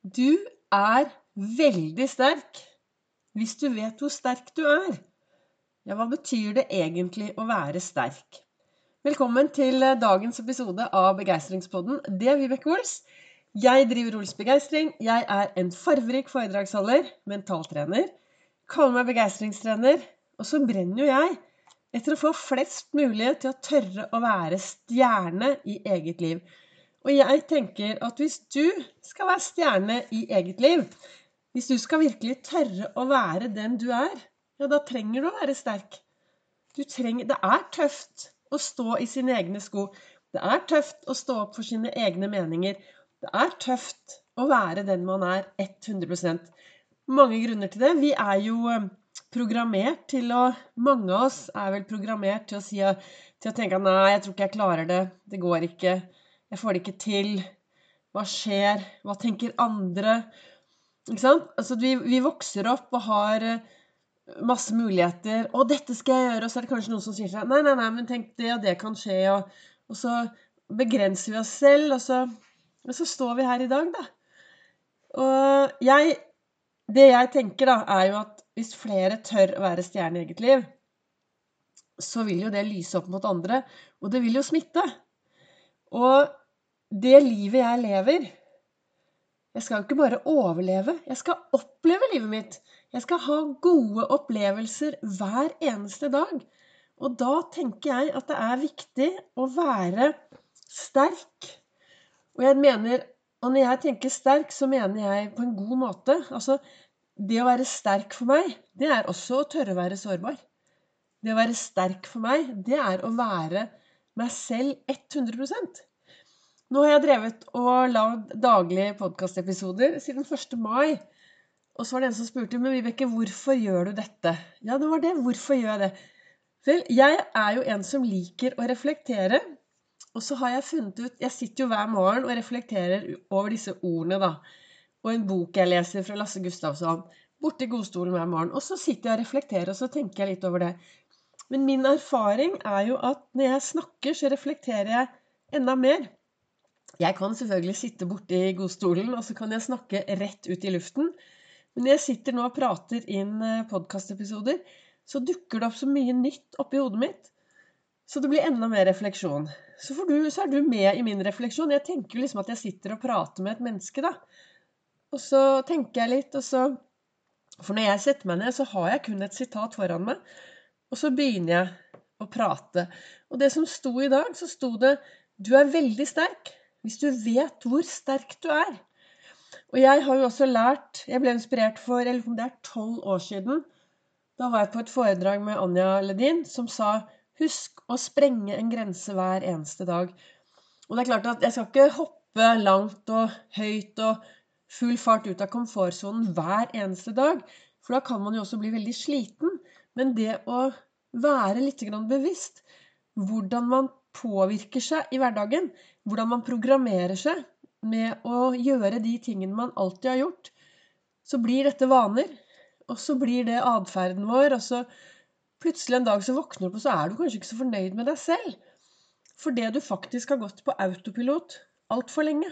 Du er veldig sterk hvis du vet hvor sterk du er. Ja, hva betyr det egentlig å være sterk? Velkommen til dagens episode av Begeistringspodden. Det er Vibeke Ols. Jeg driver Ols Begeistring. Jeg er en farverik foredragsholder, mentaltrener. Kaller meg begeistringstrener. Og så brenner jo jeg etter å få flest mulig til å tørre å være stjerne i eget liv. Og jeg tenker at hvis du skal være stjerne i eget liv, hvis du skal virkelig tørre å være den du er, ja, da trenger du å være sterk. Trenger, det er tøft å stå i sine egne sko. Det er tøft å stå opp for sine egne meninger. Det er tøft å være den man er 100% Mange grunner til det. Vi er jo eh, programmert til å Mange av oss er vel programmert til å, si, til å tenke at nei, jeg tror ikke jeg klarer det. Det går ikke. Jeg får det ikke til. Hva skjer? Hva tenker andre? Ikke sant? Altså, vi, vi vokser opp og har eh, masse muligheter. 'Å, dette skal jeg gjøre.' Og så er det kanskje noen som sier seg 'Nei, nei, nei, men tenk det, og det kan skje.' Og, og så begrenser vi oss selv, og så, og så, står vi her i dag, da. Og jeg Det jeg tenker, da, er jo at hvis flere tør å være stjerne i eget liv, så vil jo det lyse opp mot andre, og det vil jo smitte. Og det livet jeg lever Jeg skal jo ikke bare overleve, jeg skal oppleve livet mitt. Jeg skal ha gode opplevelser hver eneste dag. Og da tenker jeg at det er viktig å være sterk. Og jeg mener Og når jeg tenker sterk, så mener jeg på en god måte. Altså, det å være sterk for meg, det er også å tørre å være sårbar. Det å være sterk for meg, det er å være meg selv 100 nå har jeg drevet og lagd daglige podkastepisoder siden 1. mai. Og så var det en som spurte men Vibeke, hvorfor gjør du dette? Ja, det var det. Hvorfor gjør jeg det? Vel, jeg er jo en som liker å reflektere. Og så har jeg funnet ut Jeg sitter jo hver morgen og reflekterer over disse ordene, da. Og en bok jeg leser fra Lasse Gustavsson. Borti godstolen hver morgen. Og så sitter jeg og reflekterer, og så tenker jeg litt over det. Men min erfaring er jo at når jeg snakker, så reflekterer jeg enda mer. Jeg kan selvfølgelig sitte borti godstolen, og så kan jeg snakke rett ut i luften. Men når jeg sitter nå og prater inn eh, podkastepisoder, så dukker det opp så mye nytt oppi hodet mitt. Så det blir enda mer refleksjon. Så, du, så, er du med i min refleksjon. Jeg tenker jo liksom at jeg sitter og prater med et menneske, da. Og så tenker jeg litt, og så For når jeg setter meg ned, så har jeg kun et sitat foran meg. Og så begynner jeg å prate. Og det som sto i dag, så sto det Du er veldig sterk. Hvis du vet hvor sterk du er. Og jeg har jo også lært Jeg ble inspirert for eller om det er tolv år siden. Da var jeg på et foredrag med Anja Ledin som sa Husk å sprenge en grense hver eneste dag. Og det er klart at jeg skal ikke hoppe langt og høyt og full fart ut av komfortsonen hver eneste dag. For da kan man jo også bli veldig sliten. Men det å være litt bevisst hvordan man påvirker seg i hverdagen. Hvordan man programmerer seg med å gjøre de tingene man alltid har gjort. Så blir dette vaner, og så blir det atferden vår. Og så plutselig en dag så våkner du opp, og så er du kanskje ikke så fornøyd med deg selv. Fordi du faktisk har gått på autopilot altfor lenge.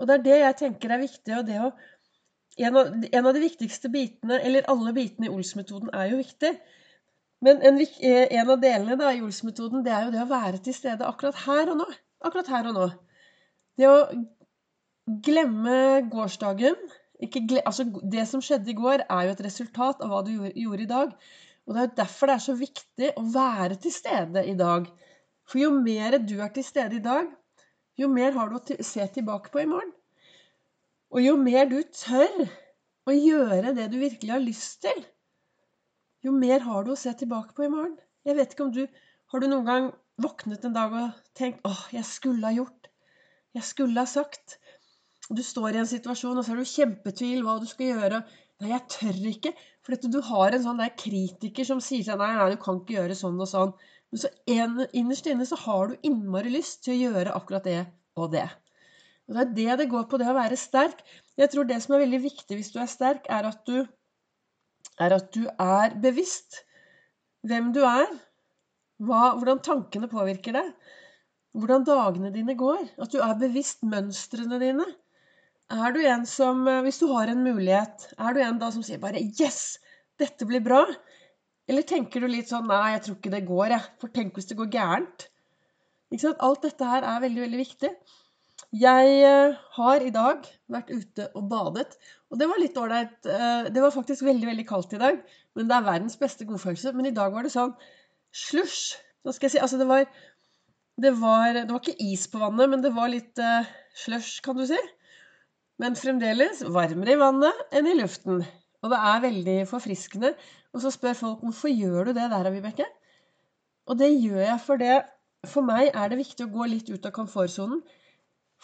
Og det er det jeg tenker er viktig. og det å en av, en av, de viktigste bitene, eller alle bitene i Ols-metoden, er jo viktig. Men en, eh, en, av delene da, i Ols-metoden, det er jo det å være til stede akkurat her og nå. Akkurat her og nå. Det å glemme gårsdagen glem, altså Det som skjedde i går, er jo et resultat av hva du gjorde i dag. Og det er jo derfor det er så viktig å være til stede i dag. For jo mer du er til stede i dag, jo mer har du å se tilbake på i morgen. Og jo mer du tør å gjøre det du virkelig har lyst til, jo mer har du å se tilbake på i morgen. Jeg vet ikke om du Har du noen gang våknet en dag og tenkt 'Åh, jeg skulle ha gjort'. Jeg skulle ha sagt. Du står i en situasjon, og så er du kjempetvil hva du skal gjøre. 'Nei, jeg tør ikke.' For du har en sånn der kritiker som sier seg 'Nei, nei, du kan ikke gjøre sånn og sånn'. Men så en, innerst inne så har du innmari lyst til å gjøre akkurat det og det. Og Det er det det går på, det å være sterk. Jeg tror det som er veldig viktig hvis du er sterk, er at du er at du er bevisst hvem du er, hva, hvordan tankene påvirker deg, hvordan dagene dine går. At du er bevisst mønstrene dine. Er du en som, eh, hvis du har en mulighet, er du en da som sier bare 'yes, dette blir bra'? Eller tenker du litt sånn 'nei, jeg tror ikke det går', jeg. For tenk hvis det går gærent? Alt dette her er veldig, veldig viktig. Jeg eh, har i dag vært ute og badet, og det var litt ålreit. Eh, det var faktisk veldig, veldig kaldt i dag, men det er verdens beste godfølelse. Men i dag var det sånn slush. Så skal jeg si, altså det var, det var, det var ikke is på vannet, men det var litt uh, slush, kan du si men fremdeles varmere i vannet enn i luften. Og det er veldig forfriskende. Og så spør folk hvorfor gjør du det der, Vibeke? Og det gjør jeg for det For meg er det viktig å gå litt ut av komfortsonen.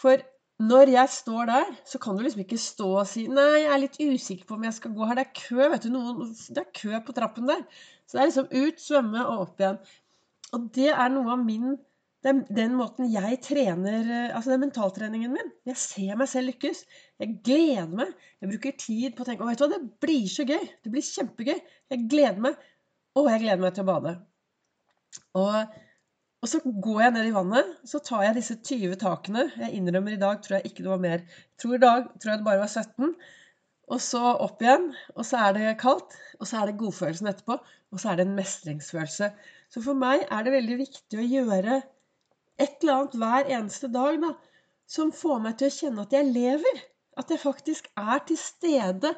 For når jeg står der, så kan du liksom ikke stå og si 'Nei, jeg er litt usikker på om jeg skal gå her'. Det er kø, vet du. Noen, det er kø på trappen der. Så det er liksom ut, svømme og opp igjen. Og det er noe av min den, den, måten jeg trener eh, Altså er mentaltreningen min. Jeg ser meg selv lykkes. Jeg gleder meg. Jeg bruker tid på å tenke Å, vet du hva, det blir så gøy. Det blir kjempegøy. Jeg gleder meg. Og jeg gleder meg til å bade. Og, og så går jeg ned i vannet. Så tar jeg disse 20 takene. Jeg innrømmer i dag tror jeg ikke det var mer. Jeg tror i dag tror jeg det bare var 17. Og så opp igjen. Og så er det kaldt. Og så er det godfølelsen etterpå. Og så er det en mestringsfølelse. Så for meg er det veldig viktig å gjøre et eller annet hver eneste dag da, som får meg til å kjenne at jeg lever. At jeg faktisk er til stede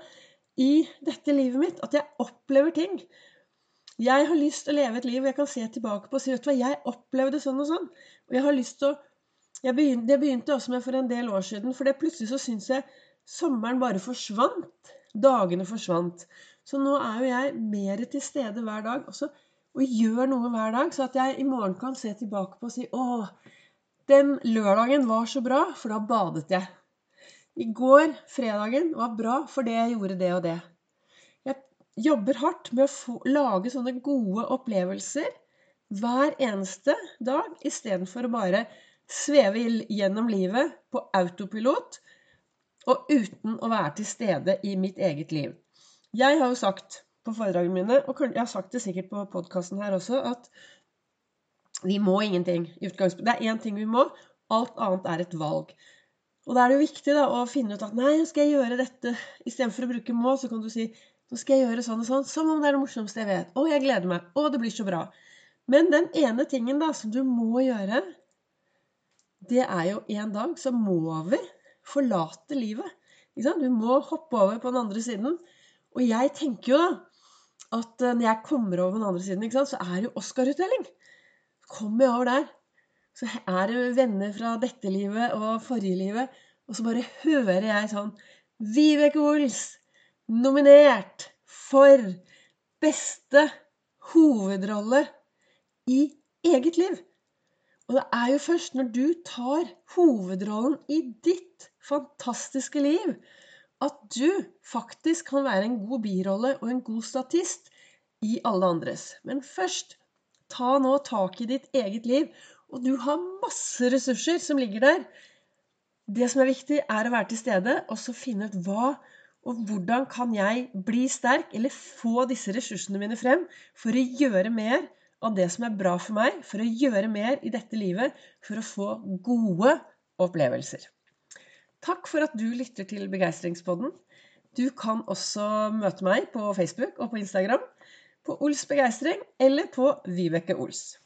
i dette livet mitt. At jeg opplever ting. Jeg har lyst til å leve et liv jeg kan se tilbake på og si vet du hva, jeg opplevde sånn og sånn. Og jeg har lyst til å jeg begynte, Det begynte også med for en del år siden. For det plutselig så syns jeg sommeren bare forsvant. Dagene forsvant. Så nå er jo jeg mer til stede hver dag. også, og gjør noe hver dag, så at jeg i morgen kan se tilbake på og si å, den lørdagen var så bra, for da badet jeg. I går, fredagen, var bra fordi jeg gjorde det og det. Jobber hardt med å få, lage sånne gode opplevelser hver eneste dag, istedenfor å bare sveve gjennom livet på autopilot og uten å være til stede i mitt eget liv. Jeg har jo sagt på foredragene mine, og jeg har sagt det sikkert på podkasten her også, at vi må ingenting. i utgangspunktet. Det er én ting vi må. Alt annet er et valg. Og da er det jo viktig da, å finne ut at nei, skal jeg gjøre dette. Istedenfor å bruke må, så kan du si nå skal jeg gjøre sånn og sånn. Som om det er det morsomste jeg vet. Å, jeg gleder meg. Å, det blir så bra. Men den ene tingen da, som du må gjøre, det er jo en dag så må vi forlate livet. Du må hoppe over på den andre siden. Og jeg tenker jo da at eh, når jeg kommer over på den andre siden, så er det jo Oscar-utdeling. Kommer jeg over der, så er det venner fra dette livet og forrige livet, og så bare hører jeg sånn Vibeke Ols nominert for beste hovedrolle i eget liv. Og det er jo først når du tar hovedrollen i ditt fantastiske liv, at du faktisk kan være en god birolle og en god statist i alle andres. Men først, ta nå tak i ditt eget liv. Og du har masse ressurser som ligger der. Det som er viktig, er å være til stede og så finne ut hva og hvordan kan jeg bli sterk, eller få disse ressursene mine frem for å gjøre mer av det som er bra for meg, for å gjøre mer i dette livet, for å få gode opplevelser. Takk for at du lytter til Begeistringspodden. Du kan også møte meg på Facebook og på Instagram på Ols Begeistring eller på Vibeke Ols.